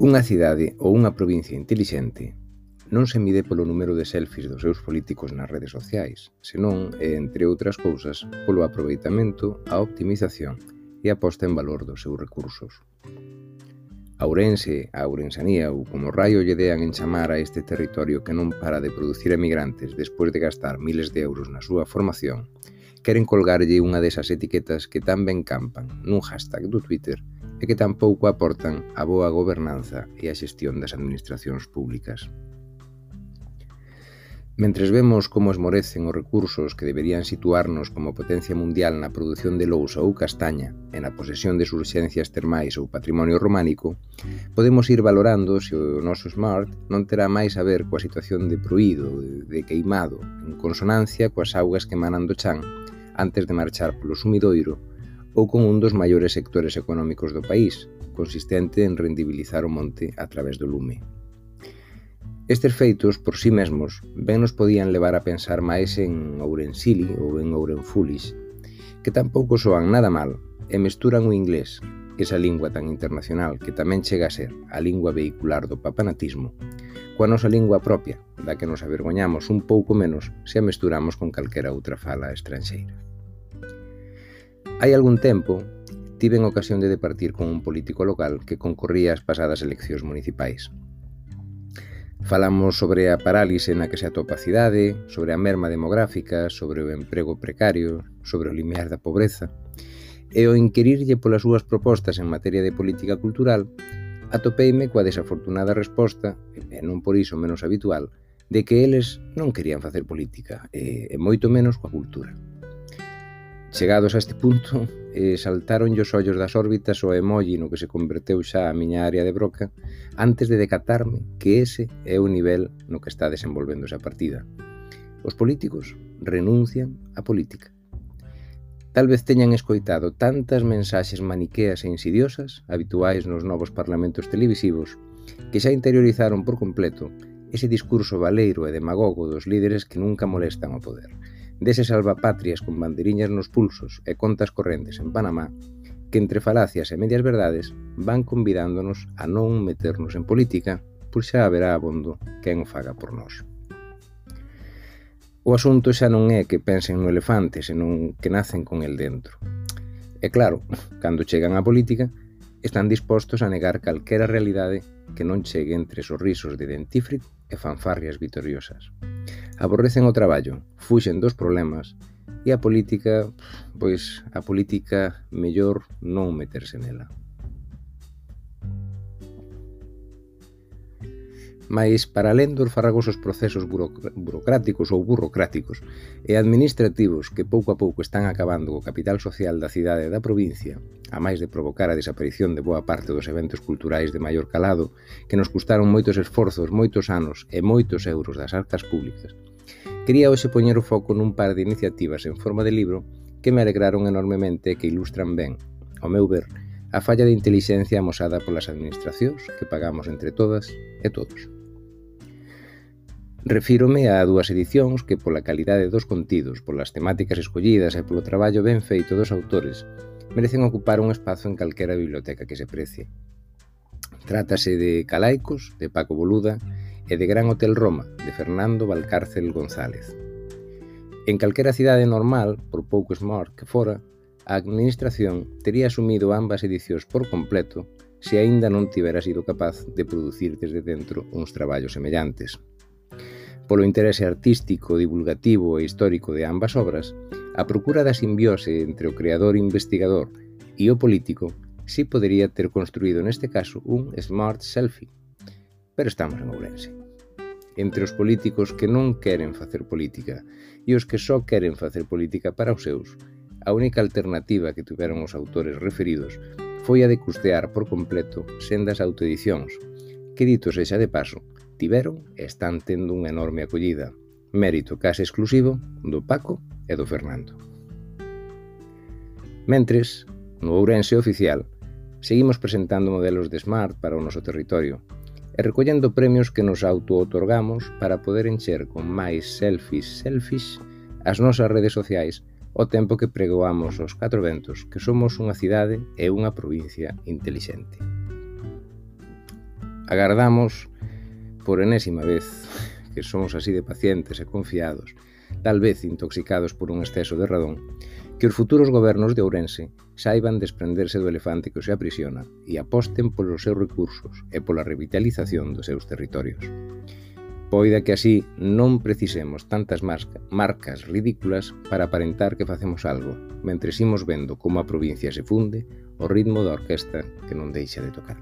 Unha cidade ou unha provincia intelixente non se mide polo número de selfies dos seus políticos nas redes sociais, senón, e entre outras cousas, polo aproveitamento, a optimización e a posta en valor dos seus recursos. A Ourense, a Ourensanía ou como raio lle dean en chamar a este territorio que non para de producir emigrantes despois de gastar miles de euros na súa formación, queren colgarlle unha desas etiquetas que tan ben campan nun hashtag do Twitter – e que tampouco aportan a boa gobernanza e a xestión das administracións públicas. Mentres vemos como esmorecen os recursos que deberían situarnos como potencia mundial na produción de lousa ou castaña e na posesión de surxencias termais ou patrimonio románico, podemos ir valorando se o noso smart non terá máis a ver coa situación de proído, de queimado, en consonancia coas augas que emanan do chan antes de marchar polo sumidoiro ou con un dos maiores sectores económicos do país, consistente en rendibilizar o monte a través do lume. Estes feitos, por sí mesmos, ben nos podían levar a pensar máis en Ourensili ou en Ourenfulis, que tampouco soan nada mal e mesturan o inglés, esa lingua tan internacional que tamén chega a ser a lingua vehicular do papanatismo, coa nosa lingua propia, da que nos avergoñamos un pouco menos se a mesturamos con calquera outra fala estranxeira. Hai algún tempo tiven ocasión de departir con un político local que concorría as pasadas eleccións municipais. Falamos sobre a parálise na que se atopa a cidade, sobre a merma demográfica, sobre o emprego precario, sobre o limiar da pobreza, e ao inquirirlle polas súas propostas en materia de política cultural, atopeime coa desafortunada resposta, e non por iso menos habitual, de que eles non querían facer política, e, e moito menos coa cultura. Chegados a este punto, eh, saltaron os ollos das órbitas o emoji no que se converteu xa a miña área de broca antes de decatarme que ese é o nivel no que está desenvolvéndose a partida. Os políticos renuncian á política. Tal vez teñan escoitado tantas mensaxes maniqueas e insidiosas habituais nos novos parlamentos televisivos que xa interiorizaron por completo ese discurso valeiro e demagogo dos líderes que nunca molestan ao poder deses salvapatrias con banderiñas nos pulsos e contas correntes en Panamá, que entre falacias e medias verdades van convidándonos a non meternos en política, pois xa haberá abondo quen o faga por nós. O asunto xa non é que pensen no elefante, senón que nacen con el dentro. E claro, cando chegan á política, están dispostos a negar calquera realidade que non chegue entre sorrisos de dentífrico e fanfarrias vitoriosas aborrecen o traballo, fuxen dos problemas e a política, pois a política mellor non meterse nela. Mais para alén dos farragosos procesos burocráticos ou burocráticos e administrativos que pouco a pouco están acabando o capital social da cidade e da provincia, a máis de provocar a desaparición de boa parte dos eventos culturais de maior calado que nos custaron moitos esforzos, moitos anos e moitos euros das arcas públicas, Quería hoxe poñer o foco nun par de iniciativas en forma de libro que me alegraron enormemente e que ilustran ben, ao meu ver, a falla de intelixencia amosada polas administracións que pagamos entre todas e todos. Refírome a dúas edicións que pola calidade dos contidos, polas temáticas escollidas e polo traballo ben feito dos autores, merecen ocupar un espazo en calquera biblioteca que se precie. Trátase de Calaicos, de Paco Boluda, e de Gran Hotel Roma, de Fernando Valcárcel González. En calquera cidade normal, por pouco smart que fora, a administración tería asumido ambas edicións por completo se aínda non tivera sido capaz de producir desde dentro uns traballos semellantes. Polo interese artístico, divulgativo e histórico de ambas obras, a procura da simbiose entre o creador investigador e o político si podería ter construído neste caso un smart selfie. Pero estamos en Ourense entre os políticos que non queren facer política e os que só queren facer política para os seus, a única alternativa que tiveron os autores referidos foi a de custear por completo sendas autoedicións, que dito sexa de paso, tiveron e están tendo unha enorme acollida, mérito case exclusivo do Paco e do Fernando. Mentres, no Ourense oficial, seguimos presentando modelos de Smart para o noso territorio, e recollendo premios que nos auto-otorgamos para poder encher con máis selfies selfies as nosas redes sociais o tempo que pregoamos os catro ventos que somos unha cidade e unha provincia intelixente. Agardamos por enésima vez que somos así de pacientes e confiados tal vez intoxicados por un exceso de radón, que os futuros gobernos de Ourense saiban desprenderse do elefante que os aprisiona e aposten polos seus recursos e pola revitalización dos seus territorios. Poida que así non precisemos tantas marcas ridículas para aparentar que facemos algo, mentre imos vendo como a provincia se funde o ritmo da orquesta que non deixa de tocar.